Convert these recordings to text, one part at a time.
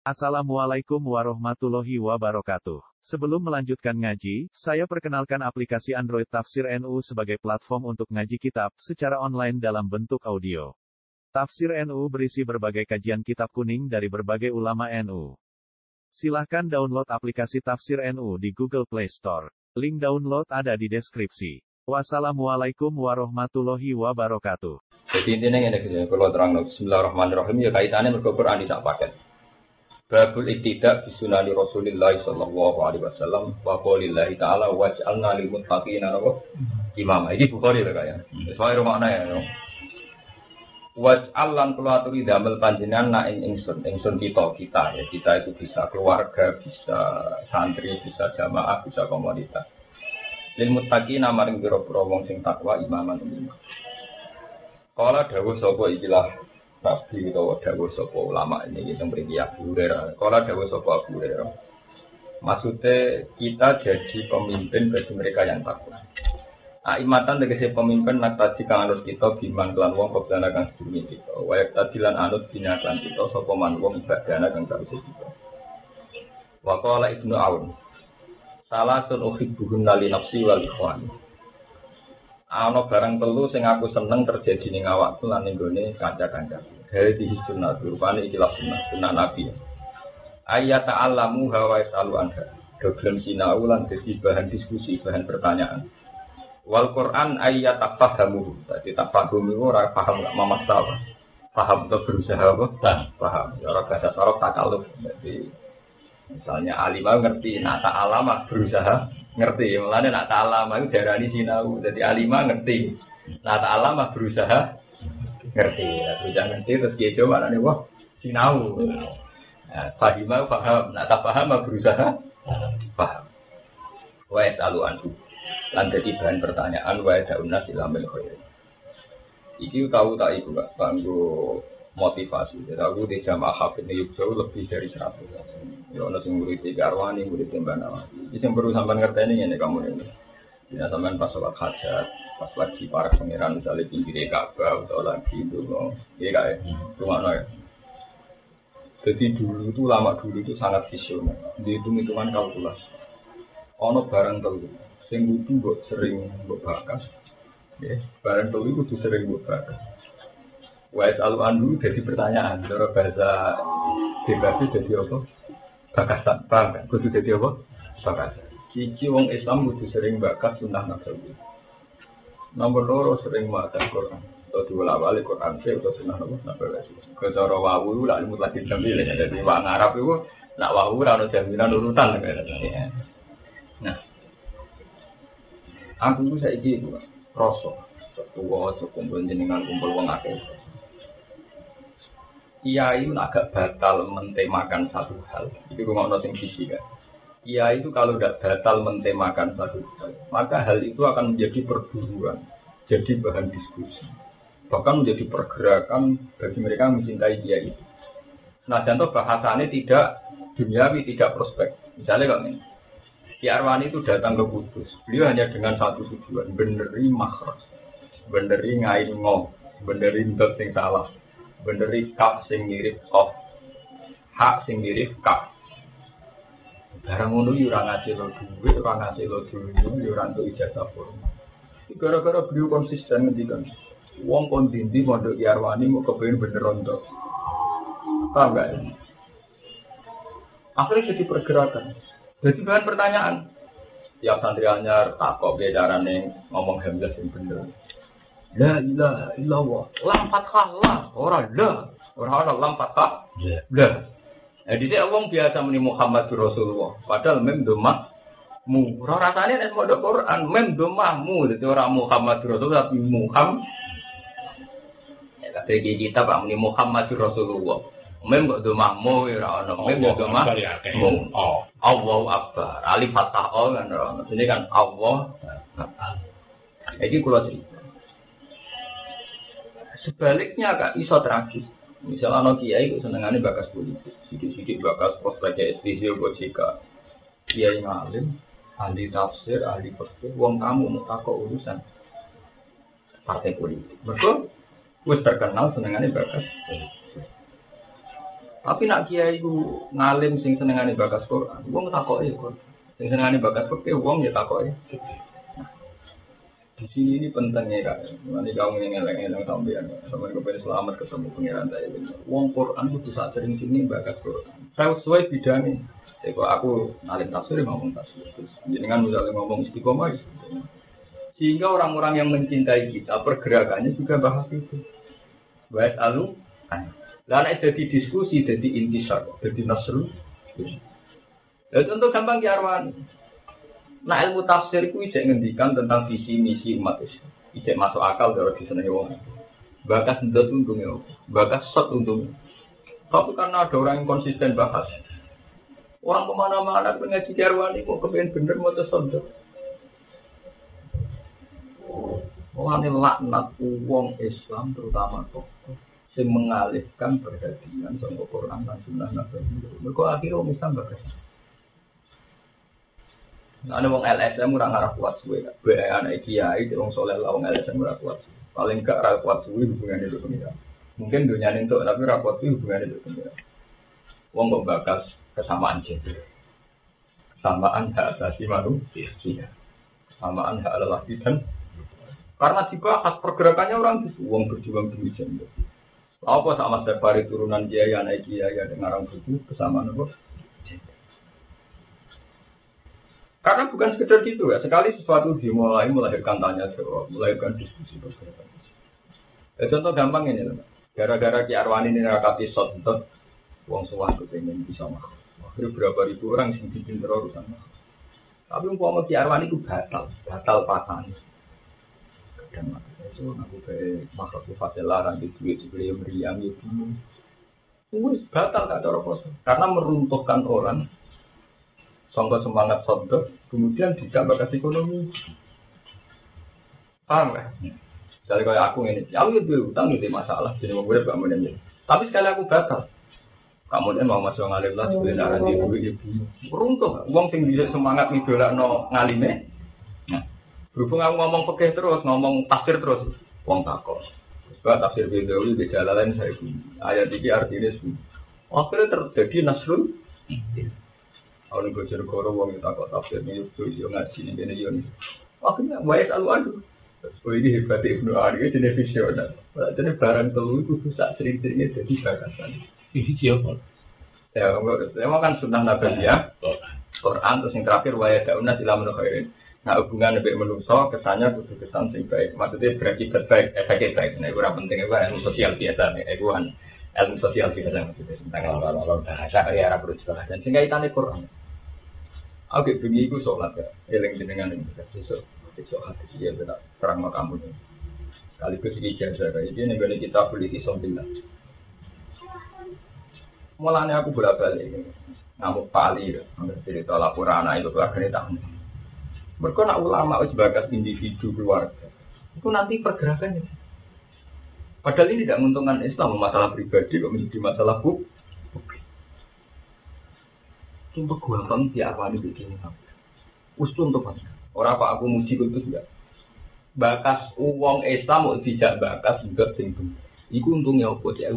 Assalamualaikum warahmatullahi wabarakatuh. Sebelum melanjutkan ngaji, saya perkenalkan aplikasi Android Tafsir NU sebagai platform untuk ngaji kitab secara online dalam bentuk audio. Tafsir NU berisi berbagai kajian kitab kuning dari berbagai ulama NU. Silahkan download aplikasi Tafsir NU di Google Play Store. Link download ada di deskripsi. Wassalamualaikum warahmatullahi wabarakatuh. Jadi intinya ini kalau terang Bismillahirrahmanirrahim ya kaitannya mereka Quran tidak pakai. Babul iktidak di sunani Rasulullah sallallahu alaihi wasallam wa qaulillahi ta'ala waj'alna lil muttaqina imam. Ini Bukhari lah kaya. Soale makna ya. Waj'al lan kula aturi damel panjenengan na ing ingsun, ingsun kita kita ya. Kita itu bisa keluarga, bisa santri, bisa jamaah, bisa komunitas. Lil muttaqina maring pira-pira wong sing takwa imaman imam. Kala dawuh sapa ikilah Nabi atau dawa sopo ulama ini kita beri Abu Hurairah. Kalau dawa sopo Abu Hurairah, maksudnya kita jadi pemimpin bagi mereka yang takwa. Aimatan tegese pemimpin nak tadi kang anut kita biman kelan wong kobdana kang sedurunge kita. Wayak tadilan anut bina kelan kita sapa man wong ibadana kang kawise kita. Wa qala Ibnu Aun. Salah sun uhibbuhun li nafsi wal ikhwani ana barang telu sing aku seneng terjadi ning awakku lan ning gone kanca-kanca. Dari di sunnah rupane ikilah sunnah, sunnah Nabi. Ayat ta'allamu hawa yasalu anha. Dogelem sinau lan dadi bahan diskusi, bahan pertanyaan. Wal Quran ayat tafahamu. Dadi tafahum iku ora paham gak masalah. Paham atau berusaha apa? Paham. Ya ora bahasa sorok takaluf. Jadi misalnya alimah ngerti, nah ta'alama berusaha ngerti. Mulane nak ta'alama itu darani sinau. Jadi alima ngerti. Nak ta'alama berusaha ngerti. Berusaha ngerti terus dia coba nih wah sinau. Nah, fahima paham. Nak tak paham berusaha paham. Wa yasalu anhu lan jadi bahan pertanyaan wa yada'unna silamil khair. Iki tahu tak ibu gak banggo motivasi. Jadi aku di jamaah hafid ini jauh lebih dari seratus. Ya ono sing murid tiga arwani, murid tiga nawati. Ini yang perlu sampai ngerti ini kamu ini. Ya sampean pas sholat hajat, pas lagi para pangeran misalnya pinggir Ka'bah atau lagi itu, iya kayak rumah ya. Jadi dulu itu lama dulu itu sangat visioner. Dihitung hitungan kalkulasi. Ono barang telu, sing butuh buat sering buat bakas. Ya, barang telu itu sering buat bakas Wais alu jadi pertanyaan. Cara bahasa bebas jadi apa? Bakasan. Paham kan? Kudu jadi apa? Bakasan. Cici wong Islam kudu sering bakas sunnah nabawi. Nomor loro sering maca Quran. Atau diwala-wali Quran sih atau sunnah nabawi. Kecara wawu lah ilmu lagi jamil ya. Jadi wong Arab itu nak wawu rano jaminan urutan. Nah, aku itu saya itu rosok. Tua, kumpul jenengan kumpul wong akeh kiai itu agak batal mentemakan satu hal. Itu rumah sing sisi kan. Kiai itu kalau tidak batal mentemakan satu hal, maka hal itu akan menjadi perburuan, jadi bahan diskusi. Bahkan menjadi pergerakan bagi mereka yang mencintai kiai itu. Nah, contoh bahasanya tidak duniawi, tidak prospek. Misalnya kalau ini, Ki Arwani itu datang ke Kudus. Beliau hanya dengan satu tujuan, beneri makros, beneri ngain ngom, beneri salah, beneri kap sing mirip of hak sing mirip kap barang ngono yo ora ngasih lo duit ora ngasih lo duit yo ora entuk ijazah formal. Gara-gara beliau konsisten ngendikan wong kon dindi mondok Yarwani mau kepengin bener untuk paham gak akhirnya jadi pergerakan. Jadi bahan pertanyaan tiap santri anyar takok beda ngomong hamzah yang bener La ilaha illallah. Lam fathah la, ora la. Ora ana lam fathah. La. Jadi dia wong biasa muni Muhammad Rasulullah. Padahal mem domah mu. Ora rasane nek mau Quran mem domah mu. Jadi ora Muhammad Rasulullah tapi Muhammad. Ya kata kita Pak muni Muhammad Rasulullah. Mem kok domah mu ora ana. Mem kok domah mu. Oh. Allahu Akbar. Alif fathah oh kan ora. Ini kan Allah. Jadi kalau cerita. Sebaliknya kak iso tragis. Misalnya anak kiai itu senengannya bakas politik, sedikit-sedikit bakas prospeknya SPC jika kiai ngalim, ahli tafsir, ahli fikih, uang kamu mau takut urusan partai politik. Betul? Wes terkenal senengannya bakas. Tapi nak kiai itu ngalim sing senengane bakas Quran, wong takoke Quran. Sing senengane bakas fikih wong ya takoke. Di sini ini pentingnya kak. Nanti kamu yang ngeleng-ngeleng sampean, sampai kepengen selamat ketemu pengiran saya. Wong Quran itu saat sering sini bakas Quran. Saya sesuai bidangnya. Jadi kok aku ngalim tafsir ngomong tafsir. Jadi kan misalnya ngomong istiqomah, istiqomah. Sehingga orang-orang yang mencintai kita pergerakannya juga bahas itu. Baik alu, lalu jadi diskusi, jadi intisar, jadi nasru. Ya contoh gampang ya Arwani. Nah ilmu tafsir itu ijek ngendikan tentang visi misi umat Islam. Ijek masuk akal kalau disenangi wong. Bakas ndot untungnya, bakas set untungnya. Tapi karena ada orang yang konsisten bahas, orang ke mana-mana pengaji Arwani kok kepengen bener mau tersodok. Mulane laknat wong Islam terutama tokoh sing mengalihkan perhatian sama Quran dan Sunnah Nabi. Mereka akhirnya wong Islam bagus. Nah, ada wong LSM ora ngarah kuat suwe. Be anak kiai wong soleh lah wong LSM ora kuat. Paling gak ora kuat suwe hubungan itu pengira. Mungkin dunia itu tapi ora kuat suwe hubungan itu pengira. Wong kok bakas kesamaan gender. Kesamaan hak asasi manusia. Kesamaan hak lelaki dan karena dibahas pergerakannya orang itu uang berjuang demi gender. Apa sama Stefari turunan kiai anak kiai ada ngarang buku kesamaan apa? Karena bukan sekedar gitu ya. Sekali sesuatu dimulai melahirkan tanya jawab, melahirkan diskusi pergerakan. Ya, contoh gampang ini. Gara-gara Ki Arwani ini rakati shot untuk uang suah kepengen bisa mah. Akhirnya berapa ribu orang sing bikin terorusan mah. Tapi umpama Ki Arwani itu batal, batal pasangan dan itu aku kayak makhluk sifatnya larang di duit sebelum meriang ya bingung Wis batal gak poso karena meruntuhkan orang sangka semangat sondo kemudian tidak bakas ekonomi paham kan? Misalnya kayak aku ini, aku itu utang itu masalah, jadi mau gue gak mau Tapi sekali aku batal, kamu mau masuk ngalim lah, sebenarnya di duit ya bingung. Meruntuh, uang tinggi semangat ngidolak no ngalime, Berhubung aku ngomong pekeh terus, ngomong tafsir terus, wong takut. Sebab tafsir Bedawi di jalan saya pun ayat ini artinya sih. Akhirnya terjadi nasrul. Kalau nih bocor koro wong itu takut tafsir ini itu yo ngaji ini ini ini. Akhirnya banyak alu adu. Oh ini hebat Ibnu Ari jadi visioner. Jadi barang telu itu bisa cerita-cerita jadi bagasan. Ini siapa? Ya, memang kan sunnah nabi ya. Quran terus yang terakhir waya daunah silam khairin. Nah hubungan lebih menuso kesannya kudu kesan sing baik. Maksudnya berakibat baik, efeknya baik. Nah itu penting itu ilmu sosial biasa nih. Itu kan ilmu sosial biasa maksudnya tentang kalau bahasa ya berusaha dan sehingga itu Quran. Oke, bengi itu sholat ya. Eling jenengan ini besok besok hati dia tidak perang kamu ini. Sekaligus ini jasa kayak ini nih kita beli isombilah. Mulanya aku bolak balik ngamuk pali, cerita laporan itu keluarga ini tahu. Mereka nak ulama bagas individu keluarga. Itu nanti pergerakannya. Padahal ini tidak menguntungkan Islam masalah pribadi kok menjadi masalah publik. Sumpah gua bang di awal bikin Ustun tuh Orang apa aku muji itu juga. Bakas uang Islam mau tidak bakas juga sing Iku untungnya apa ya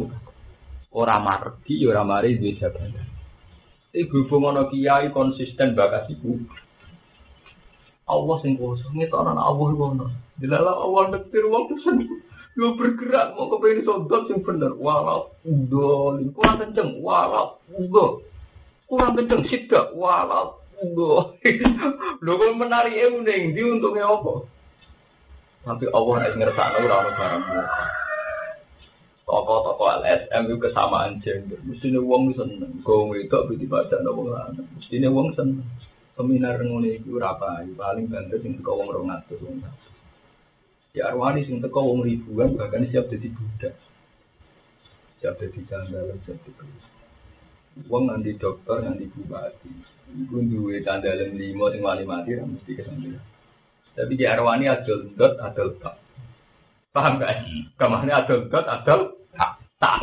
Orang margi, orang mari di jabatan. Tapi berhubung ono kiai konsisten bakas ibu, Allah sing kuasa ngetonan Allah ngono. Dilala awal nektir wong pesen. Yo bergerak mau kepengin sodot sing bener. Walau udo, kurang kenceng. Walau udo. Kurang kenceng sidak. Walau udo. Lho kok menari ning di untungnya apa? Tapi Allah nek ngersakno ora ono barang Toko-toko LSM itu kesamaan gender. Mestinya wong seneng. Kau itu bisa baca nopo lanang. Mestinya wong seneng seminar ngono iku ora paling banter sing teko wong 200 wong. Ya arwani sing teko wong ribuan bahkan siap jadi budak. Siap jadi jandal siap jadi Wong nanti dokter nanti bupati. Iku duwe candalan limo sing wali mati ra mesti kesandel. Tapi di arwani adol dot adol tak. Paham gak? Kamane adol dot adol tak. Tak.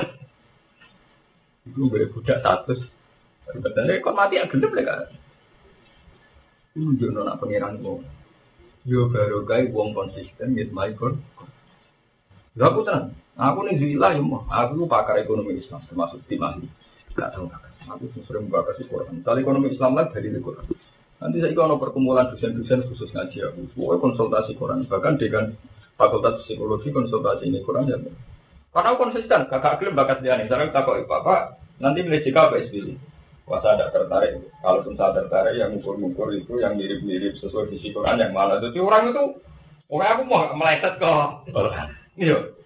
Iku boleh budak status. Betulnya kok mati agak gelap kan? Tunjuk nona pangeran wong. Yo baru gai wong konsisten mit my kon. Gak aku tenang. Aku nih zila ya mah. Aku pakar ekonomi Islam termasuk tim ahli. Gak tahu. Aku sering bakas di Quran. Misalnya ekonomi Islam lagi dari Quran. Nanti saya kalau perkumpulan dosen-dosen khusus ngaji aku, pokoknya konsultasi Quran. Bahkan dengan fakultas psikologi konsultasi ini Quran ya. Karena aku konsisten, kakak klaim bakat dia nih. Sekarang tak kok bapak nanti milih jika apa SBY. Wah saya tidak tertarik. Kalaupun saya tertarik, yang ngukur-ngukur itu yang mirip-mirip sesuai visi Quran yang malah. Jadi orang itu, orang aku mau meleset kok. Iya.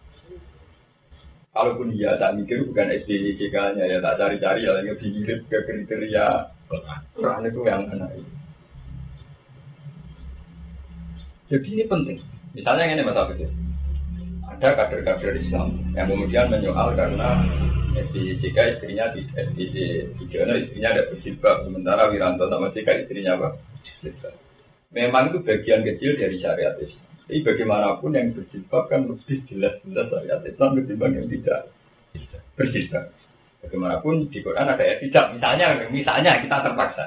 Kalaupun dia tak mikir bukan SBY JK-nya ya tak cari-cari ya yang mirip ke kriteria Quran itu yang mana Jadi ini penting. Misalnya ini Mas Abid. Ada kader-kader Islam yang kemudian menyoal karena SDJK istrinya di SDJ Tijono istrinya ada berjilbab sementara Wiranto sama JK istrinya apa? Memang itu bagian kecil dari syariat Islam. Tapi bagaimanapun yang berjilbab kan lebih jelas-jelas syariat Islam ketimbang yang tidak berjilbab. Bagaimanapun di Quran ada ayat tidak. Misalnya, misalnya kita terpaksa.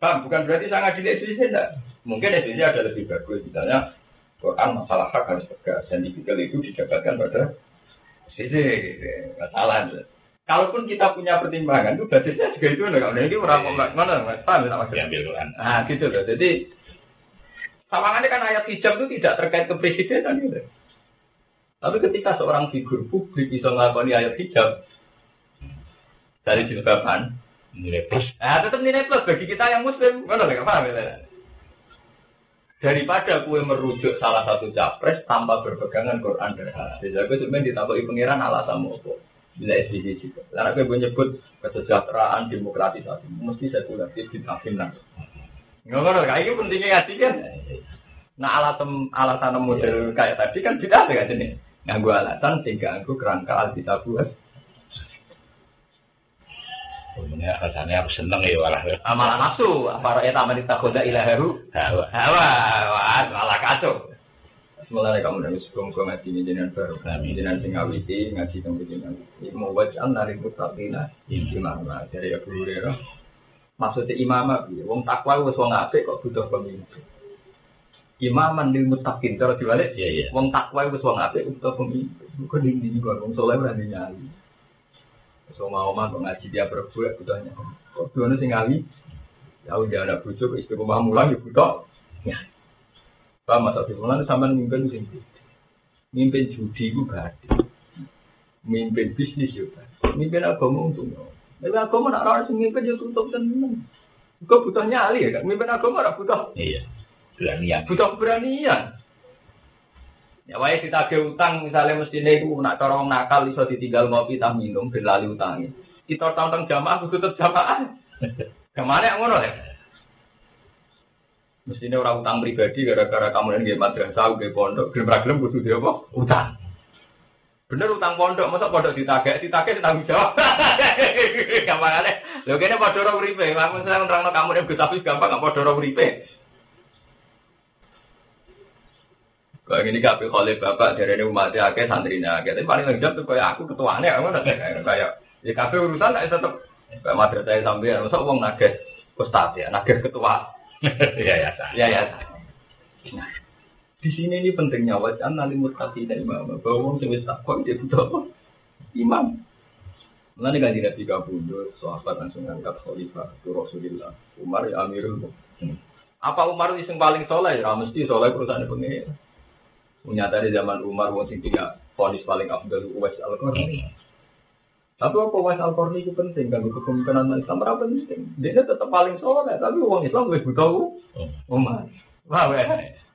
Pak, bukan berarti sangat tidak SDJ, enggak. Mungkin SDJ ada lebih bagus. Misalnya Quran masalah hak harus tegas dan tipikal itu didapatkan pada sisi masalah. Kalaupun kita punya pertimbangan itu basisnya juga itu enggak nah, ini orang mana mana paham tak maksudnya Quran. Ah gitu loh. Jadi sawangannya kan ayat hijab itu tidak terkait kepresidenan gitu. Tapi ketika seorang figur publik bisa melakukan ayat hijab dari jilbaban nilai plus. Ah tetap nilai plus bagi kita yang muslim. Mana enggak paham ya? daripada kue merujuk salah satu capres tanpa berpegangan Quran dan hadis. Jadi gue sebenarnya ditakoi pangeran alasan apa? Bila SDG juga. Karena gue nyebut kesejahteraan demokratisasi, mesti saya sekulartif ditafinan. Ngerti, kayak ini pentingnya ngaji kan. Nah alasan alasan model kayak tadi kan tidak ada kan ini. Nah gue alasan sehingga aku kerangka alkitab buat Punya rasanya aku seneng ya malah. Amalan nafsu, para eta aman takhoda ilahahu. Hawa. Hawa, wah, malah kacau. Mulai kamu dari sebelum kau ngaji jenengan baru, jenengan sing ngawiti ngaji kamu jenengan. Iku mau wajah nari mutabina imam dari Abu Hurairah. Maksudnya imam apa? Wong takwa wis wong apik kok butuh pemimpin. Imaman lil muttaqin cara diwalik. Iya iya. Wong takwa wis wong apik butuh pemimpin. Kok dindi kok wong saleh ora nyali. So mau mah kok ngaji dia berbuat butuhnya. Kok dua sing ngali? Ya udah ada bujuk istiqomah mulang ya butuh. Ya. Pak Mas Abdul Mulan sampean mimpin sing mimpin judi ku berarti. Mimpin bisnis juga. Mimpin agama untung. Tapi agama nak ora sing mimpin yo tutup tenan. Kok butuh nyali ya? Mimpin agama ora butuh. Iya. Beranian. Butuh keberanian. Ya wae ditagih utang misalnya mesti itu nak cara wong nakal iso ditinggal ngopi tak minum ben lali utangi. Kita tonton jamaah kudu tetep jamaah. Ke mana ngono ya? Mestinya orang utang pribadi gara-gara kamu dan gak madrasah, gak pondok, gelem ra gelem kudu dia apa? Utang. Bener utang pondok, masa pondok ditagih, ditagih tanggung jawab. Gampangane. Lho kene padha ora uripe, aku seneng nerangno kamu dan Gus Hafiz gampang gak padha ora uripe. Kalau ini kafe oleh bapak dari ini umat akeh santrinya akeh. Tapi paling lengkap tuh kayak aku nggak kayak kayak ya kafe urusan lah tetap kayak madrasah sampai masa uang nages ustad ya nages ketua. Iya ya. Ya ya. Nah, di sini ini pentingnya wajah nanti mutasi dan imam bahwa wong sing wis takwa dia butuh? Imam. Mulane kan tidak tiga puluh sahabat langsung angkat khalifah itu Rasulullah Umar ya Amirul Mukminin. Apa Umar itu yang paling soleh? Ya mesti soleh perusahaan pengen. Nyata di zaman Umar wong sing tiga ponis paling afdal Uwais al qarni Tapi apa Uwais al itu penting kan kepemimpinan Islam berapa penting. Dia tetap paling soleh tapi uang Islam lebih butuh Umar. Wah, weh.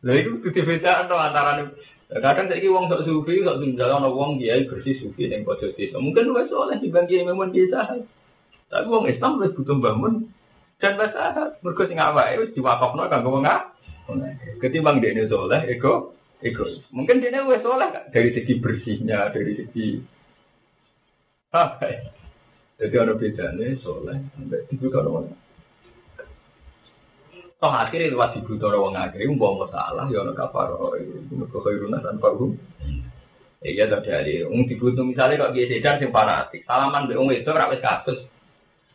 Lha itu kudu bedaan to antara Kadang saiki wong sok sufi, sok tunggal ana wong kiai bersih sufi ning pojok desa. Mungkin luwes soleh dibanding kiai memon desa. Tapi wong Islam wis butuh bangun dan bahasa mergo sing awake wis diwakafno kanggo wong Ketimbang dia soleh, ego egois. Mungkin dia wes soleh dari segi bersihnya, dari segi ya? Jadi ada bedanya soleh sampai dibuka orang. Toh akhirnya lewat dibuka orang akhirnya umpama salah ya orang kafar itu mereka khairuna tanpa hukum. Iya terjadi. Ung dibutuh misalnya kok biasa dan sing fanatik. Salaman be ung itu rawis kasus.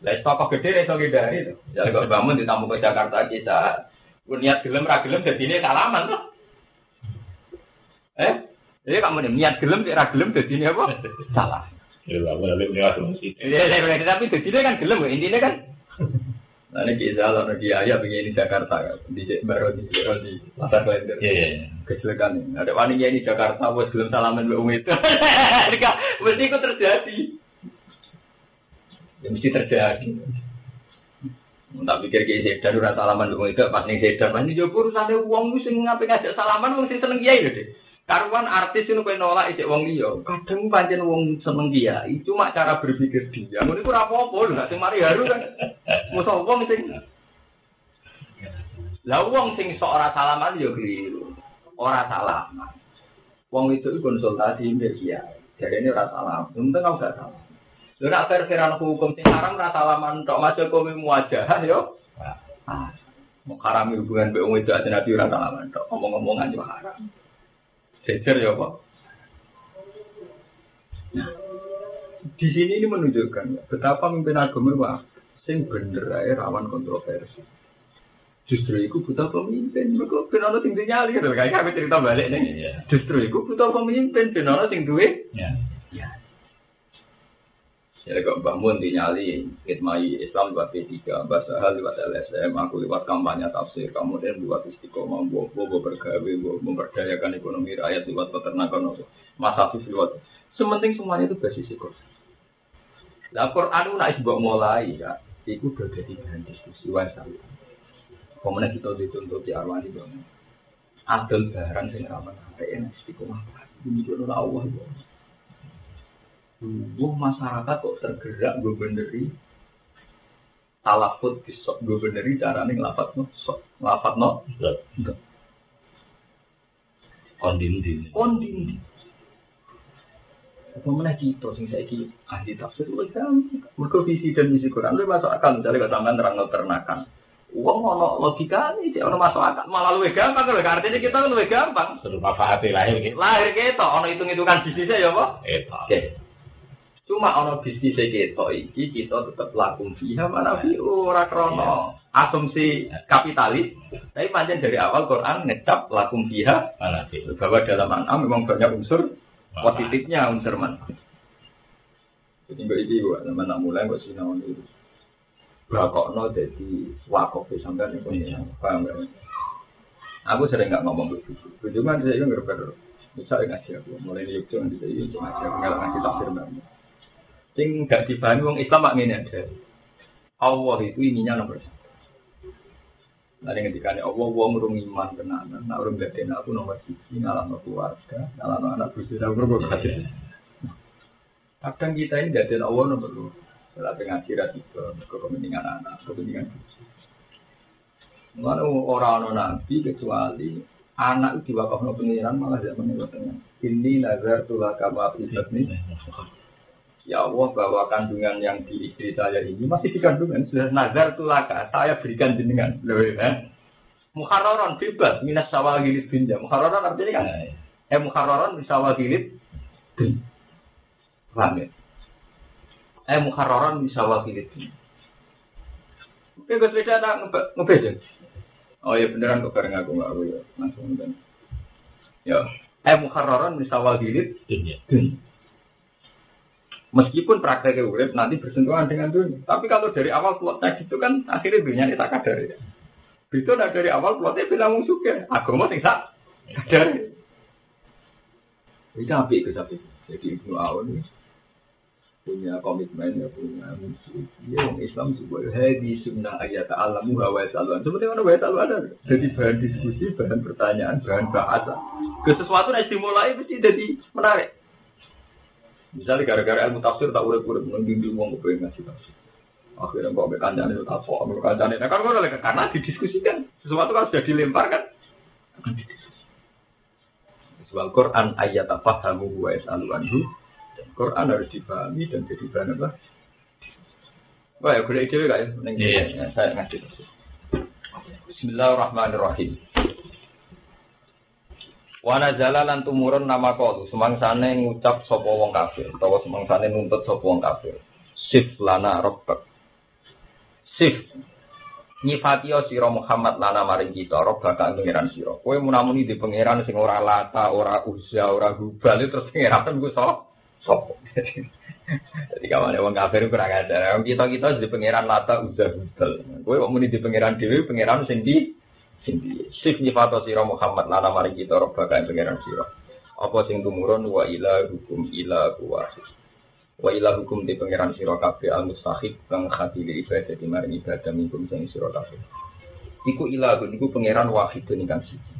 Lah tokoh gede iso ngindari to. Jadi kok bangun ditamu ke Jakarta kita. Niat gelem ra gelem dadine salaman tuh. Eh? Jadi kamu nih niat gelem, tidak gelem, jadi ini apa? Salah. Ya. Iya, iya, iya, tapi dadi kan gelem intinya kan. Nah, ini kisah lo di ayah begini Jakarta di baru di baru di pasar Klender. Iya, iya, iya. Kecelakaan ini. Ada wanita di Jakarta, bos belum salaman mbak itu. Mesti itu terjadi. Ya mesti terjadi. Tak pikir kayak sedan ora salaman mbak itu pas ning sedan, pas ini jauh urusane wong wis sing ngape ngajak salaman sing seneng kiai Dik. Karuan artis itu kowe nolak ijek wong liya. Kadang pancen wong seneng kiai, cuma cara berpikir dia. Iku ora apa-apa lho, nek sing mari haru kan. Mosok wong sing Lah wong sing sok ora salaman ya keliru. Ora salaman. Wong itu konsultasi mbek kiai. Jadi ini ora salam. Untung kau gak salah. Lho nek fair-fairan hukum sing haram ora salaman tok masuk kowe muwajah yo. Ah. Mau haram hubungan mbek itu aja nabi ora salaman tok. Ngomong-ngomongan yo haram. Jejer ya Pak. Nah, di sini ini menunjukkan betapa pemimpin agama wah, sing bener ae rawan kontroversi. Justru itu butuh pemimpin, mereka benono sing duwe nyali gitu. Kayak kami cerita balik nih. Iya. Justru itu butuh pemimpin, benono sing duwe. Ya. Ya. Ya kok Mbak Mun dinyali, Hitmai Islam lewat P3, Mbak Sahal lewat LSM, aku lewat kampanye tafsir, kemudian lewat istiqomah, bobo bergawe, bobo memberdayakan ekonomi rakyat lewat peternakan, Mas Hafiz lewat. Sementing semuanya itu basis Quran. Nah Quran itu nak sebab mulai ya, itu udah jadi bahan diskusi wajar. Kemudian kita dituntut di arwah di bawah. Adil barang sampai enak istiqomah. Ini juga Allah Wah masyarakat kok tergerak gue beneri talafut besok gue beneri caranya ngelafat no sok ngelafat no Kondindi. kondisi apa mana kita sing saya ahli tafsir lu kan mereka visi dan misi Quran lu masuk akal. Misalnya kata sampean terang ternakan uang ono logika nih cek ono masuk akal. Malah lu gampang kalau artinya kita lu gampang. Suruh Bapak hati lahir gitu. lahir kita ono hitung hitungan bisnisnya ya pak. Oke. Cuma ono bisnis kita iki kita tetap lakum fiha mana fi ora krono asumsi kapitalis. Tapi panjang dari awal Quran ngecap lakum fiha Mana sih? bahwa dalam an'am memang banyak unsur positifnya unsur manfaat. Jadi mbak iki gua sama nak mulai gua sinau itu. Bakokno jadi wakaf sampai nih punya paham gak? Aku sering nggak ngomong begitu. Kan saya berber. Misalnya ngaji aku, mulai di Yogyakarta nanti saya ngaji tafsir banget. Sing gak dipahami wong Islam mak ngene ada. Allah itu ininya nomor satu. Nanti ketika Allah, wong urung iman tenanan, nak urung aku nomor siji, ngalah keluarga, ngalah anak bujuk, aku urung. Kadang kita ini gak Allah nomor dua. Tapi ngaji kepentingan anak, kepentingan bujuk. Mana orang nabi kecuali anak diwakafno pengiran malah tidak menurutnya. Ini nazar tulah kama nih. Ya Allah bahwa kandungan yang di istri saya ini masih di kandungan sudah nazar tulaka saya berikan jenengan loh ya. Muharraron bebas minas sawal gilit binja. Muharraron artinya kan eh muharraron minas sawal gilit bin. Paham ya? Eh muharraron minas sawal gilit bin. Oke, gue beda tak ngebeja. Oh iya beneran kok bareng aku nggak aku ya langsung kan. Ya, eh muharraron minas sawal gilit Dunia. bin. Meskipun prakteknya urip nanti bersentuhan dengan dunia. Tapi kalau dari awal plotnya gitu kan akhirnya dunia ini tak kadar ya. Itu nah dari awal plotnya bilang wong suka. Agama sing sak kadar. Itu api itu tapi. Jadi Ibnu Aun punya komitmen ya punya musuh. Dia orang Islam juga hadi sunnah ayat alamu hawa saluan. Seperti mana wa saluan ada. Jadi bahan diskusi, bahan pertanyaan, bahan bahasa. Ke sesuatu yang dimulai mesti jadi menarik. Misalnya gara-gara ilmu tafsir tak urip-urip ngembimbing wong kepengen ngasih tafsir. Akhirnya kok ambek kancane itu tak kok ambek kancane. Nah kan oleh karena didiskusikan. Sesuatu kan sudah dilempar kan. Soal Quran ayat apa kamu wa yasalu anhu. Dan Quran harus dipahami dan jadi bahan apa? Wah ya boleh ide gak ya? Iya. ya, Saya ngasih tafsir. Bismillahirrahmanirrahim. Wana lan tumurun nama kau semangsane ngucap sapa wong kafir utawa semangsane nuntut sapa wong kafir. Sif lana rabbak. Sif nyifatio sira Muhammad lana maring kita rabbak kang pangeran sira. Kowe munamuni di pangeran sing ora lata, ora uzza, ora hubal terus pangeran ku so sapa. Jadi kawan wong kafir kurang ada. Kita kita di pangeran lata udah hudal. Gue kok muni di pangeran dewi pangeran sing di sing. Sif nyifato sira Muhammad lana mari kita roba kan pangeran sira. Apa sing tumurun wa ila hukum ila kuwahid. Wa ila hukum di pangeran sira kabeh al mustahik kang khati li ibadah di mari ibadah minkum sing sira kabeh. Iku ila iku pangeran wahid ingkang siji.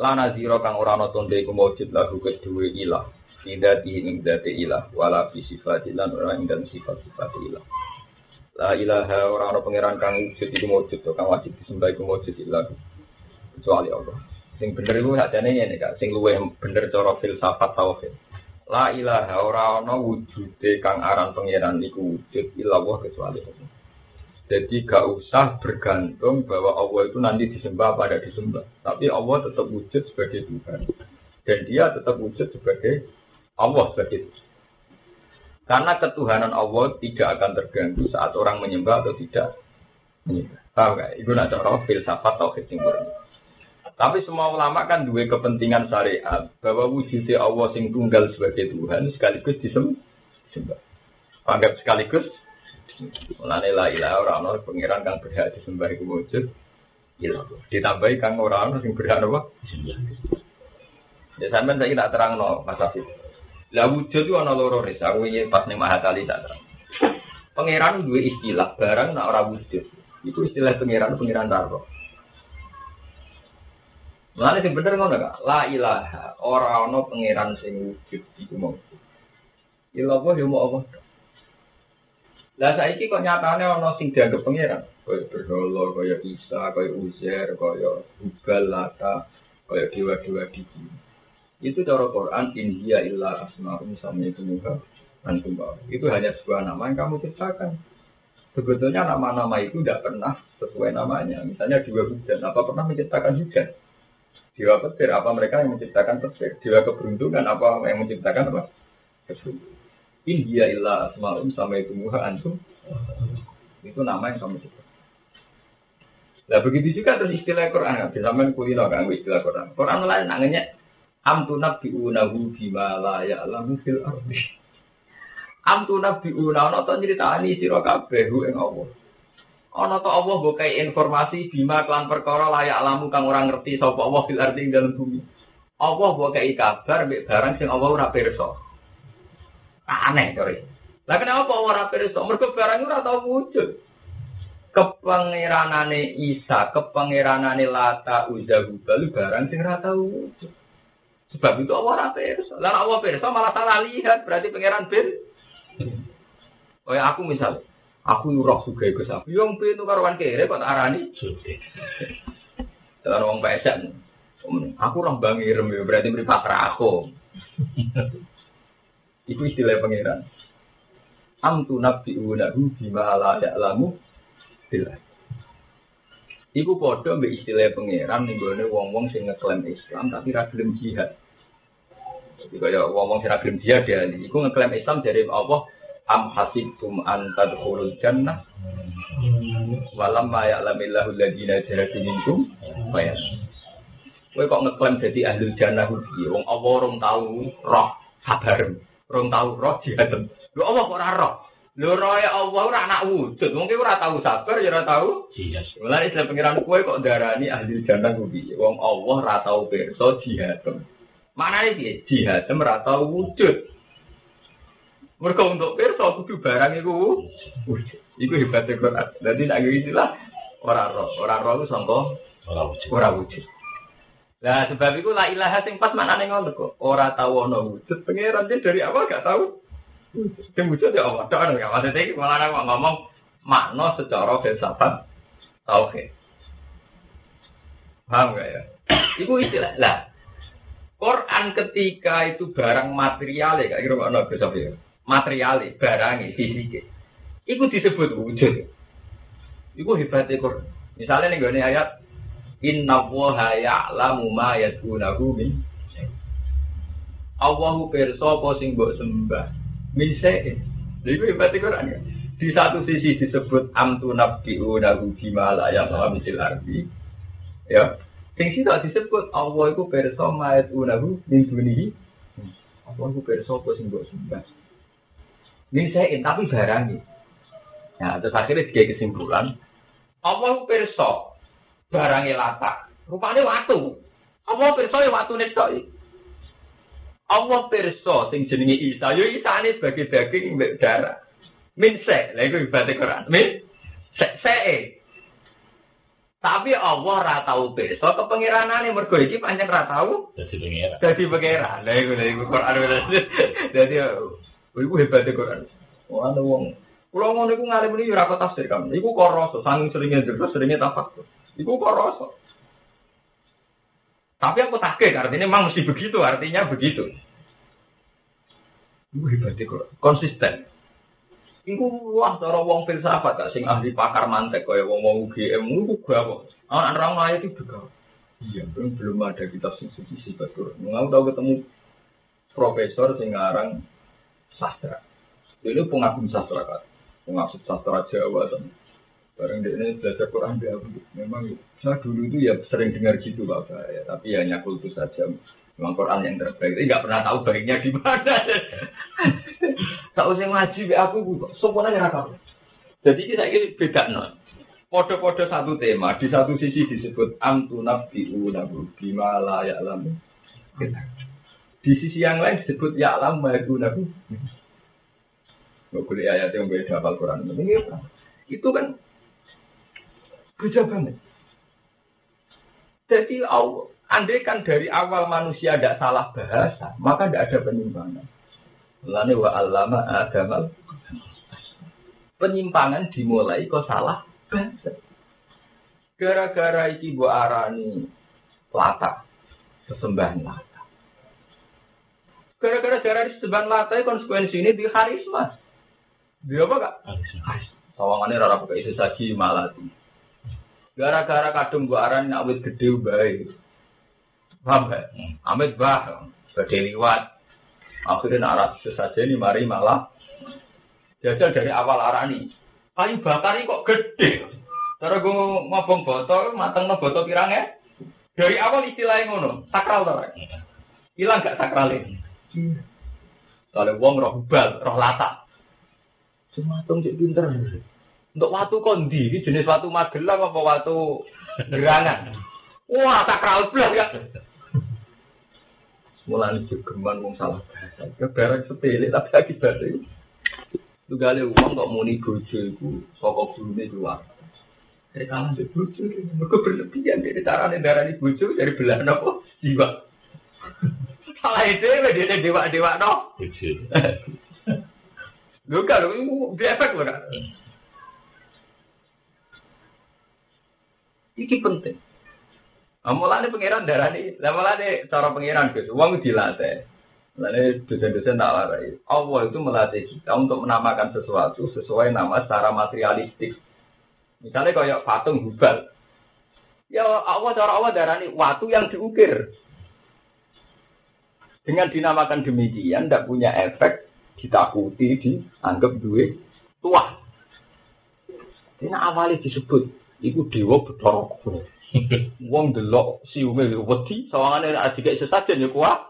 Lana zira kang ora ana tonde iku maujud lahu kedue ilah. Tidak ing ilah wala sifat lan ora ing dalam sifat-sifat ilah. La ilaha ora ana pangeran kang wujud iku maujud kang wajib disembah iku maujud ilah. Kecuali Allah. Sing bener iku sakjane ngene Kak, sing luwih bener cara filsafat tauhid. La ilaha ora ana wujude kang aran pangeran iku wujud ilah kecuali Allah. Jadi gak usah bergantung bahwa Allah itu nanti disembah apa tidak disembah. Tapi Allah tetap wujud sebagai Tuhan. Dan dia tetap wujud sebagai Allah sebagai Tuhan. Karena ketuhanan Allah tidak akan terganggu saat orang menyembah atau tidak menyembah. Tahu gak? Itu nak cara filsafat atau sing Tapi semua ulama kan dua kepentingan syariat bahwa wujudnya Allah sing tunggal sebagai Tuhan sekaligus disembah. Anggap sekaligus Mulane la ilaha ora ana pangeran kang berhak disembah iku wujud. Ditambahi kang ora ana sing berhak apa? Ya sampean saiki tak terangno Mas Afif. Lah wujud itu ana loro ris. Aku iki pas ning Mahatali tak terang. Pangeran duwe istilah barang nak ora wujud. Itu istilah pangeran pangeran darah. Mulane sing bener ngono gak? La ilaha ora ana pangeran sing wujud iku mau. Ilah yo mau Allah. Lah saiki kok nyatane ana sing dianggap pangeran, kaya berhala, kaya Isa, kaya Uzair, kaya Ubal, Lata, kaya dewa-dewa di Itu cara Quran India illa asma'un sama itu antum Itu hanya sebuah nama yang kamu ciptakan. Sebetulnya nama-nama itu tidak pernah sesuai namanya. Misalnya dewa hujan, apa pernah menciptakan hujan? Dewa petir, apa mereka yang menciptakan petir? Dewa keberuntungan, apa yang menciptakan apa? India illa asma'um sama itu antum. Itu nama yang kamu sebut. Nah begitu juga terus istilah Quran. Bisa main kulino kan istilah Quran. Quran lain namanya amtu nabiunahu bima la ya'lamu fil ardi. Amtu nabiuna ana to nyritani sira kabeh ing Allah. Ana to Allah mbok informasi bima kelan perkara layak lamu kang ora ngerti sapa Allah fil ardi dalam bumi. Allah mbok kabar mbek barang sing Allah ora pirsa. Aneh sorry. Lah kenapa ora pirsa? Mergo barang ora tau wujud. Kepangeranane Isa, kepangeranane Lata, Uzza, Hubal barang sing ora tau wujud. Sebab itu Allah ora pirsa. Lah Allah pirsa malah salah lihat, berarti pangeran bin. Oh ya aku misal, aku roh suga iku sapi. Yo itu karuan kere kok tak arani. Dalam wong pesek. Aku roh bangirem berarti mripat rako. Itu istilah pangeran. Amtu nabi unahu bima la ya'lamu billah. Iku podo mbek istilah pangeran ning gone wong-wong sing ngeklaim Islam tapi ra jihad. Jadi kaya wong-wong sing ra jihad ya, iku ngeklaim Islam dari Allah am hasibtum an tadkhulul jannah walam ma ya'lamillahu alladziina jahadu minkum wa Kowe kok ngeklaim jadi ahli jannah kuwi wong Allah ora tau roh sabar. Rong tahu roh jihadem. Lho Allah kok ora roh? Lho ya Allah ora anak wujud. Mungkin ora tahu sabar ya ora tahu. Iya. Mulane Islam pengiran kue kok darani ahli jannah kuwi. Wong Allah ora tahu pirsa jihadem. Mana nih piye? Jihadem ora tahu wujud. Mereka untuk pirsa kudu barang iku wujud. Iku hebatnya Quran. Dadi nek istilah ora roh, ora roh itu sangka ora wujud. Ora wujud. Nah, sebab itu la ilaha sing pas maknane ngono kok. Ora tau ana wujud pangeran dari awal gak tahu. Sing wujud ya Allah. Tok ana maksudnya iki malah ngomong makna secara filsafat tauhid. Paham gak ya? Iku istilah. Lah, Quran ketika itu barang material ya, kira ana filsafat ya. Material barang fisik. Iku disebut wujud. Iku hebatnya Quran. Misalnya nih ayat Inna woha ya'lamu ma yad'unahu min Allahu apa sing mbok sembah se'in. Iku hebat Quran ya. Di satu sisi disebut amtu nabbi'unahu bima la ya'lamu misil ardi. Ya. Sing situ disebut Allah iku pirsa ma yad'unahu min dunihi. Allah iku pirsa apa sing mbok sembah. Tapi barang Nah, terus akhirnya dia kesimpulan, Allah perso barangnya lata, rupanya waktu. Allah perso ya waktu netok. Allah perso sing jenenge Isa, yo Isa ini sebagai daging mbek darah. Min se, lha iku ibadah Quran. Min se, se. Tapi Allah ra tau perso kepengiranane mergo iki pancen ra tau Jadi pengira. dadi pangeran. Lha iku lha iku Quran. Dadi iku hebat Quran. Wah, ana wong Kulo ngono iku ngalim ini ora kok tafsir kan. Iku kok rasa saking seringnya terus seringnya tafakkur. Iku kok rasa. Tapi aku takut artinya memang mesti begitu, artinya begitu. Iku hebat kok konsisten. Iku wah cara wong filsafat gak sing ahli pakar mantek kaya wong-wong UGM iku gawok. Anak orang lain itu juga. Iya, belum belum ada kitab sing suci sifat Quran. Mau tahu ketemu profesor sing ngarang sastra. Ini pengagum sastra kan pengasuh sastra Jawa kan. Bareng dia ini belajar Quran dia memang saya dulu itu ya sering dengar gitu pak ya, tapi hanya kultus saja. Memang Quran yang terbaik, tapi nggak pernah tahu baiknya di mana. Tak usah ngaji aku, semuanya nggak tahu. Jadi kita ini beda non. Podo-podo satu tema, di satu sisi disebut amtu nabiu nabu bima la ya'lamu. Di sisi yang lain disebut ya'lam ma nabu. Nggak boleh ayat yang beda hafal Quran. Ini? Itu kan beda banget. Jadi andai kan dari awal manusia tidak salah bahasa, maka tidak ada penyimpangan. Lalu wa allama agamal. Penyimpangan dimulai kok salah bahasa. Gara-gara iki bu arani lata, sesembahan lata. Gara-gara darah sesembahan lata konsekuensi ini di karisma. Dia apa kak? Sawangannya rara pakai itu saji malati. Gara-gara kadung gua aran nak wit gede baik. Paham gak? Amit bah, gede liwat. Akhirnya nak rasa saja ini mari malah. Jajal dari awal arani. Kayu bakar ini kok gede. Cara gue ngobong botol, mateng no botol pirangnya. Dari awal istilahnya ngono, sakral tau Hilang gak sakralnya? Kalau wong roh bal, roh latak. Sematung cek pinter. Untuk watu kondi, ini jenis watu magelang apa watu gerangan. Wah, sakral belas ya. Mulai jogeman wong salah bahasa. Kebarang sepele tapi akibatnya. Itu kali uang kok muni bojo itu sokok gulune keluar. Dari kalah di bojo, mereka berlebihan dari caranya darah di bojo dari belahan apa jiwa. Salah itu dia dewa dewa no. Lu kan, lu di efek lu kan. Iki penting. Amulane pangeran darani, lamulane cara pangeran Gus, wong dilatih. Lalu dosen-dosen tak larai. Allah itu melatih kita untuk menamakan sesuatu sesuai nama secara materialistik. Misalnya kayak patung hubal. Ya Allah cara Allah darani waktu yang diukir. Dengan dinamakan demikian, tidak punya efek ditakuti, dianggap duit tua. Ini awalnya disebut, itu dewa bedorok. Wong delok siume wedi, sawangane nek dikek sesajen ya kuat.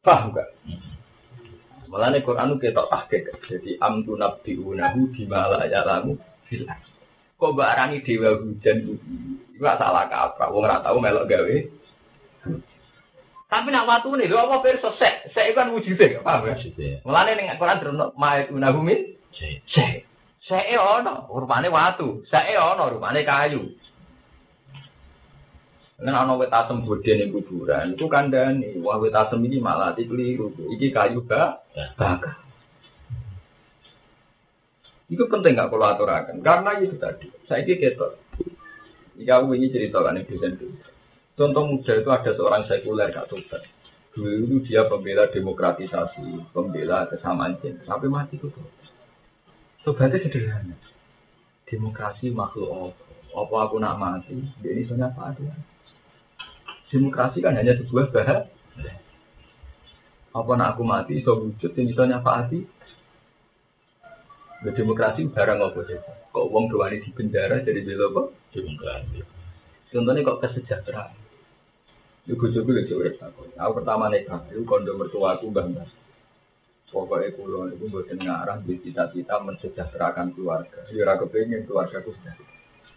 Paham gak? Mulane Quran ketok tahqiq. Jadi am tu nabbiunahu bima la ya'lamu fil Kok mbak arani dewa hujan itu? Iku salah kaprah. Wong ora tau melok gawe. Tapi nak watu nih, lho apa perso sek, sek kan wujudnya, paham ya? Mulane ning Quran terus ma'et unahumin, sek. Seke ono, rupane watu. Seke ono, rupane kayu. Kan ono wit asem bodhe ning kuburan, itu kandhane, wah wit asem ini malah dikeliru. Iki kayu ba, bakar. Itu penting gak kalau aturakan, karena itu tadi. Saya ini ketok. Jika aku ini ceritakan ini dosen dulu. Contoh muda itu ada seorang sekuler Kak Tobat. Dulu dia pembela demokratisasi, pembela kesamaan jenis. Sampai mati itu. Sobatnya sederhana. Demokrasi makhluk apa? Apa aku nak mati? Dia ini soalnya apa ada? Demokrasi kan hanya sebuah bahas. Apa nak aku mati? So wujud ini soalnya apa hati? Demokrasi barang apa sih? Kok uang doani di penjara jadi bela apa? Demokrasi. Contohnya kok kesejahteraan. Ibu coba lho coba aku. Aku pertama nikah, itu kondo mertua aku bangga. Pokoknya kulo itu buat ngarah di cita-cita mensejahterakan keluarga. Ya ora kepengin keluarga ku sejahtera.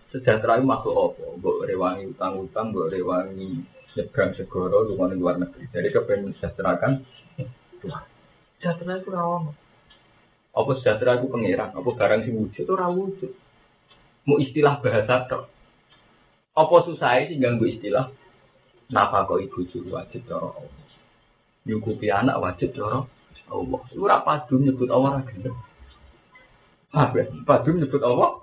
Sejahtera itu maksud apa? Mbok rewangi utang-utang, mbok rewangi nyebrang segoro luar luar negeri. Jadi kepengen mensejahterakan keluarga. Sejahtera itu rawon. Apa sejahtera itu pangeran? Apa barang sing wujud itu wujud? Mau istilah bahasa tok. Apa susah sih ganggu istilah? Napa kok ibu wajib cara Allah? Nyukupi anak wajib cara Allah. Lu ora padu nyebut Allah ra gelem. Apa? Padu nyebut Allah?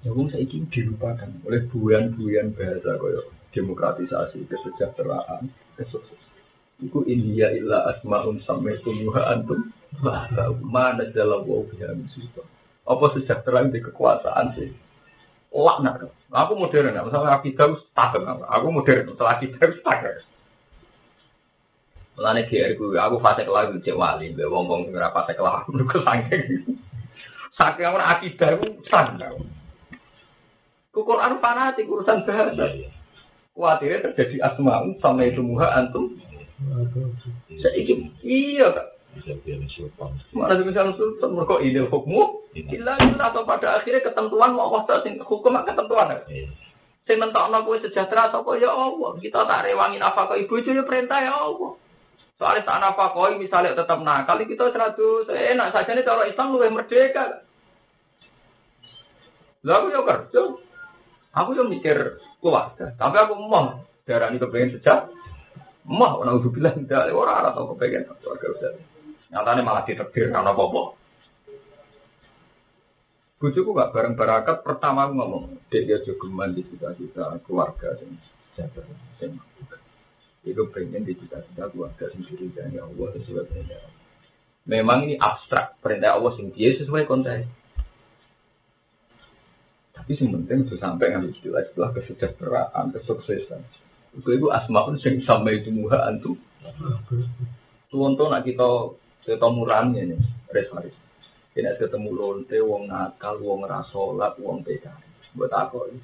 Ya wong saiki dilupakan oleh buyan-buyan bahasa kaya demokratisasi, kesejahteraan, kesuksesan. Iku India illa asmaun sampai tumuha antum mana dalam wau biha musibah. Apa sejahtera di kekuasaan sih? Laknat. Aku modern, misalnya akidah takut. Aku modern, setelah akidah takut. Mulane GR ku aku fase kelas cek wali, mbek wong-wong sing ora fase kelas mergo saking. Saking ora akidah ku sandang. Ku Quran fanatik urusan bahasa. Kuatirnya terjadi asma'un sama itu muha antum. Saiki iya kak. Mana bisa sultan mereka ide hukum, illa atau pada akhirnya ketentuan mau Allah sing hukum ketentuan. Sing mentokno kowe sejahtera sapa ya Allah. Kita tak rewangi nafkah ibu itu ya perintah ya Allah. Soalnya saat apa koi misalnya tetap nakal, kita seratus enak saja nih kalau Islam lebih merdeka. Lalu aku ya kerja, aku yang mikir keluarga, tapi aku mau darah ini kepengen sejak, mau orang udah bilang tidak, orang arah tau kepengen keluarga udah. Nyatanya malah diterbir karena apa-apa. Bujuku gak bareng barakat pertama aku ngomong, dia dia juga di cita-cita keluarga sing jaga itu pengen di cita-cita keluarga sendiri dan ya Allah sesuai perintah Memang ini abstrak perintah Allah sing dia sesuai konteks. Tapi yang penting itu sampai ngambil istilah-istilah kesejahteraan, kesuksesan. Itu itu asmaun sing sampai itu muha antum. Tuh nak kita kita murahnya nih, res Tidak ketemu lonte, wong nakal, wong rasolat, wong PKI. Buat ini?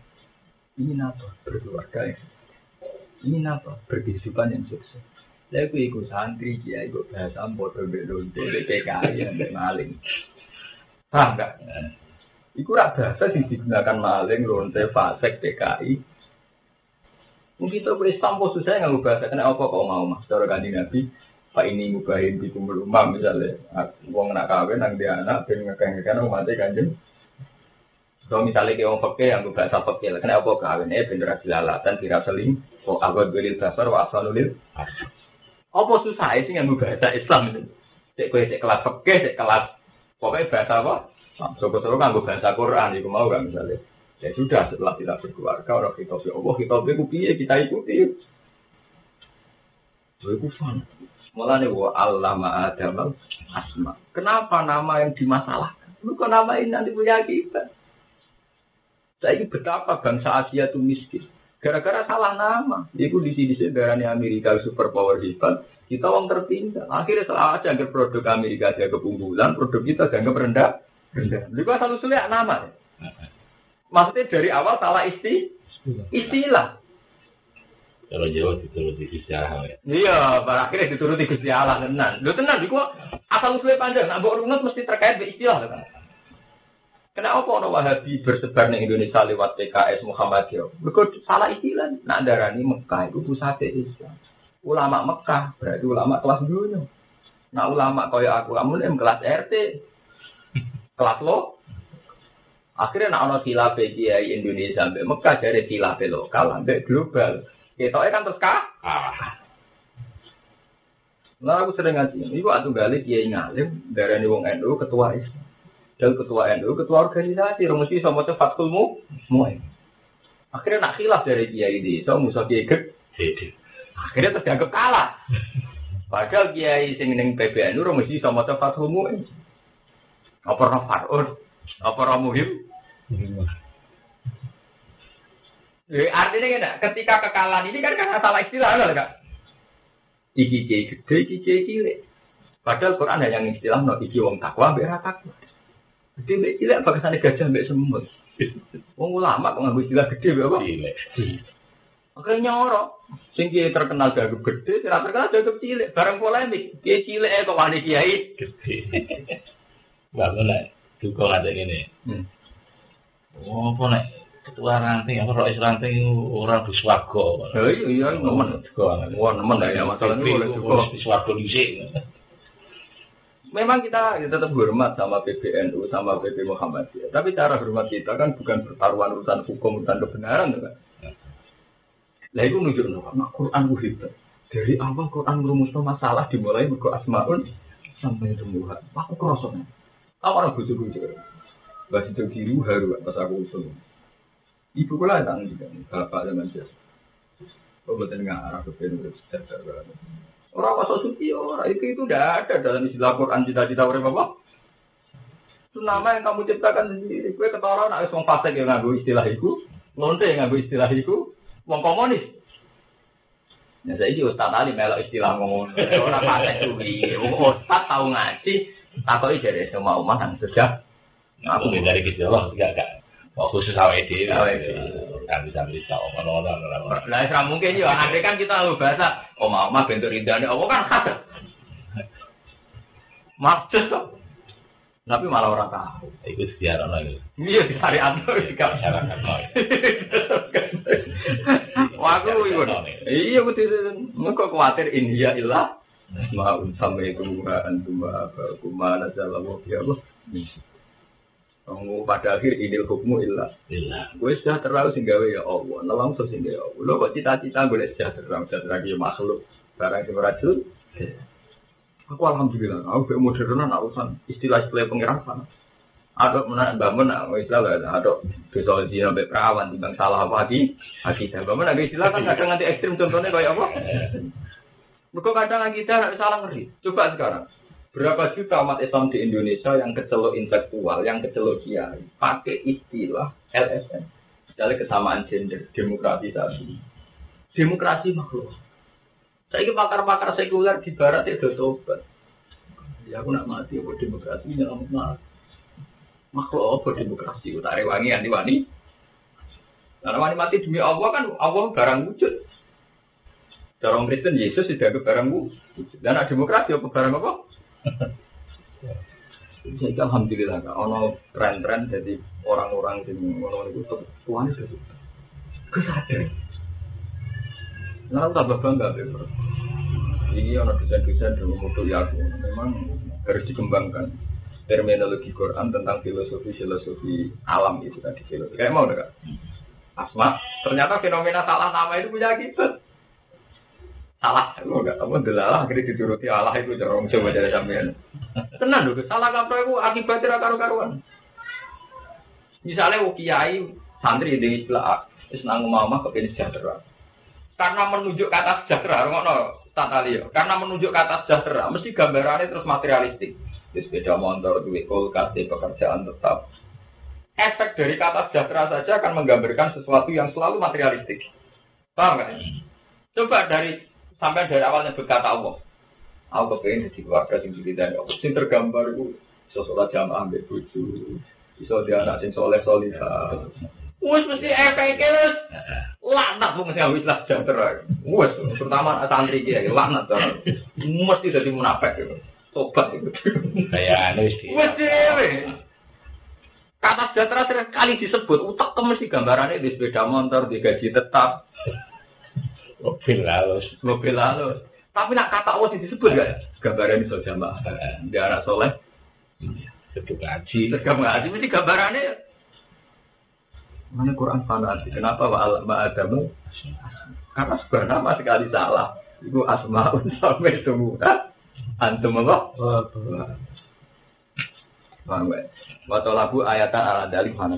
Ini nato berkeluarga ya. Ini apa? Berkehidupan yang sukses. Saya aku ikut santri, dia ikut bahasa bodoh belum, PKI yang maling. Paham nggak? Iku rak bahasa digunakan maling, lonte, fasek, PKI. Mungkin itu Islam khusus saya nggak bahasa kena apa kok mau mas? Cara ganti nabi, pak ini mubahin di kumpul umam misalnya, uang nak kawin, nang dia anak, pengen ngekang-ngekang umatnya kanjeng. Kalau misalnya kayak orang pakai yang bahasa pakai, kena apa kawin? Eh bener dilalatan, tidak seling. Oh, aku beli dasar, wa asalulil. Apa susah sih yang bahasa Islam itu? Cek kue cek kelas pakai, cek kelas pokoknya bahasa apa? Soko-soko kan bahasa Quran, itu mau gak misalnya? Ya sudah, setelah kita berkeluarga, orang kita Allah, kita piye, kita ikuti. Itu fun. Malah nih, wa allama adam asma. Kenapa nama yang dimasalahkan? Kok nama ini nanti punya kita? Saya ini betapa bangsa Asia itu miskin. Gara-gara salah nama. Itu di sini darahnya Amerika super power hebat. Kita orang tertinggal. Akhirnya salah aja anggap produk Amerika aja keunggulan, produk kita dianggap rendah. Rendah. Selalu sulit nama. Maksudnya dari awal salah isti, istilah. Kalau Jawa dituruti Gusti Allah ya. Iya, pada akhirnya dituruti Gusti Allah tenan. Lu tenan iku asal usulnya panjang, nah mbok runut mesti terkait dengan istilah kan. Kenapa orang Wahabi bersebar di Indonesia lewat PKS Muhammadiyah? Mereka salah istilah. Nah, darani Mekah itu pusat Islam. Ulama Mekah berarti ulama kelas dunia. Nah, ulama kaya aku, kamu yang kelas RT, kelas lo. Akhirnya nak ono khilaf kiai Indonesia sampai Mekah dari khilaf lokal sampai global. Kita kan terus kah? Ah. Nah, aku sering ngaji. Iku atuh balik kiai ngalim darani wong NU ketua Islam. Dan ketua NU, ketua organisasi, rumusi sama itu fakulmu, semua. Akhirnya nak khilaf dari kiai ini, so musuh kiai gede. Akhirnya terdianggap kalah. Padahal kiai sing ning PBNU rumusi sama itu fakulmu. Apa roh farun? Apa roh muhim? Eh, artinya kan, ketika kekalahan ini kan karena salah istilah, kan? Iki kiai gede, iki kiai cilik. Padahal Quran hanya yang istilah no iki wong takwa, berak takwa. Gede mbek cilik bagasan gajah mbek semut. Wong ulama kok nganggo istilah gede mbek apa? Cilik. Akhirnya nyorok. Sing kiai terkenal jago gede, tidak terkenal jago cilik. Bareng polemik. Kiai cilik eh kok wani kiai. Gede. Bangun lah. Duka ada ini. Oh, apa nek ketua ranting, apa rois ranting orang di swarga. Ya iya iya nemen. Wah nemen ya masalahnya boleh juga. Di swarga dhisik. Memang kita tetap hormat sama PBNU, sama PP Muhammadiyah. Tapi cara hormat kita kan bukan pertaruhan urusan hukum, urusan kebenaran, kan? Lah itu nunjuk nah, Quran itu hebat. Dari awal Quran merumuskan masalah dimulai mergo asmaun sampai tumbuhan. Aku kerosoknya. Aku orang bujuk-bujuk. Bahasa itu kiri haru pas aku usul. Ibu kula tang juga, bapak zaman biasa. Oh betul nggak arah ke sejahtera. Orang masuk suci orang itu itu tidak ada dalam istilah Quran cita-cita orang apa. Itu nama yang kamu ciptakan sendiri. Gue ketawa nak wong fasik yang nganggo istilah itu, lonte yang nganggo istilah itu, wong komunis. Nah saya juga ustaz tadi melok istilah ngomong orang fasik suwi. Ustaz tahu ngaji, takoi jadi semua umat yang sejak. Aku dari kecil loh, enggak enggak. Oh, khusus. Awake dhewe. Kan bisa bisa ngono-ngono ora. Nah, itu mungkin ya. Andai kan kita tahu bahasa, oh mau mah bentuk ridhani, oh kan khas. Maksud kok. Tapi malah orang tahu. Iku diarono iku. Iya di hari anu no. Wah aku iku. Iya aku tidak. Engko khawatir India ilah. Maun sampai itu antum apa kumana jalan ya Kamu pada akhir idil hukmu. Lillah. Gue sejahtera sing gawe ya Allah. Nelong so sing gawe ya Allah. Lo kok cita-cita gue sejahtera, sejahtera ki makhluk. Barang sing racun. Aku alhamdulillah, aku be modernan urusan istilah-istilah pengiran sana. Ada mana bangun, istilah lah, ada besok di sampai perawan, timbang salah apa lagi, kita bangun ada istilah kan kadang nanti ekstrim contohnya kayak apa? Mereka kadang kita salah ngeri. Coba sekarang, berapa juta umat Islam di Indonesia yang kecelok intelektual, yang kecelok kiai, pakai istilah LSM, misalnya kesamaan gender, demokratisasi, demokrasi makhluk. Saya ini pakar-pakar sekuler di barat itu tobat. Ya aku nak mati apa demokrasi nyelamat mati. Makhluk apa demokrasi? Utare wangi anti wani. Karena wani mati demi Allah kan Allah barang wujud. Orang Kristen Yesus tidak ke barang wujud. Dan ada demokrasi apa barang apa? Jadi alhamdulillah kan, ono tren-tren jadi orang-orang yang ngono itu tuan itu kesadar. Nah, tambah bangga deh, bro. Ini ono desain-desain dulu mutu ya aku. Memang harus dikembangkan terminologi Quran tentang filosofi-filosofi alam itu tadi filosofi. Kayak mau enggak? Asma, ternyata fenomena salah nama itu punya akibat. Salah, lu enggak kamu delalah akhirnya dituruti Allah itu cara orang coba jadi sampean. Tenang dong, salah kaprah itu akibatnya karu-karuan. Misalnya wong kiai santri di istilah Islam mama kepingin sejahtera. Karena menunjuk kata sejahtera, ngono tata liya. Karena menunjuk kata sejahtera, mesti gambarannya terus materialistik. Di sepeda motor, duit kulkas, pekerjaan tetap. Efek dari kata sejahtera saja akan menggambarkan sesuatu yang selalu materialistik. Paham nggak? Coba dari sampai dari awalnya berkata Allah. Aku kepengen jadi keluarga sing dan Allah. Sing tergambar itu sosok jamaah ambil buju. Bisa dia anak sing soleh solihah. Wes mesti efeknya wes laknat mung sing wis lah sejahtera. Wes terutama santri ki ya laknat to. Mesti dadi munafik itu. Tobat itu. Kayak anu wis di. Wes dhewe. Kata sejahtera sering kali disebut utak mesti gambarannya di sepeda motor, di gaji tetap, Mobil halus. mobil halus. Tapi nak kata Allah disebut gak? Gambarannya iso jamaah. Dia anak soleh, Itu gaji. terus kamu ngaji mesti gambarannya. Mana Quran fanatik? Kenapa wa ma adamu? Karena sebuah nama sekali salah. Itu asmaun sampai semua. Antum apa? Paham gak? Wa tolabu ayatan ala dalik mana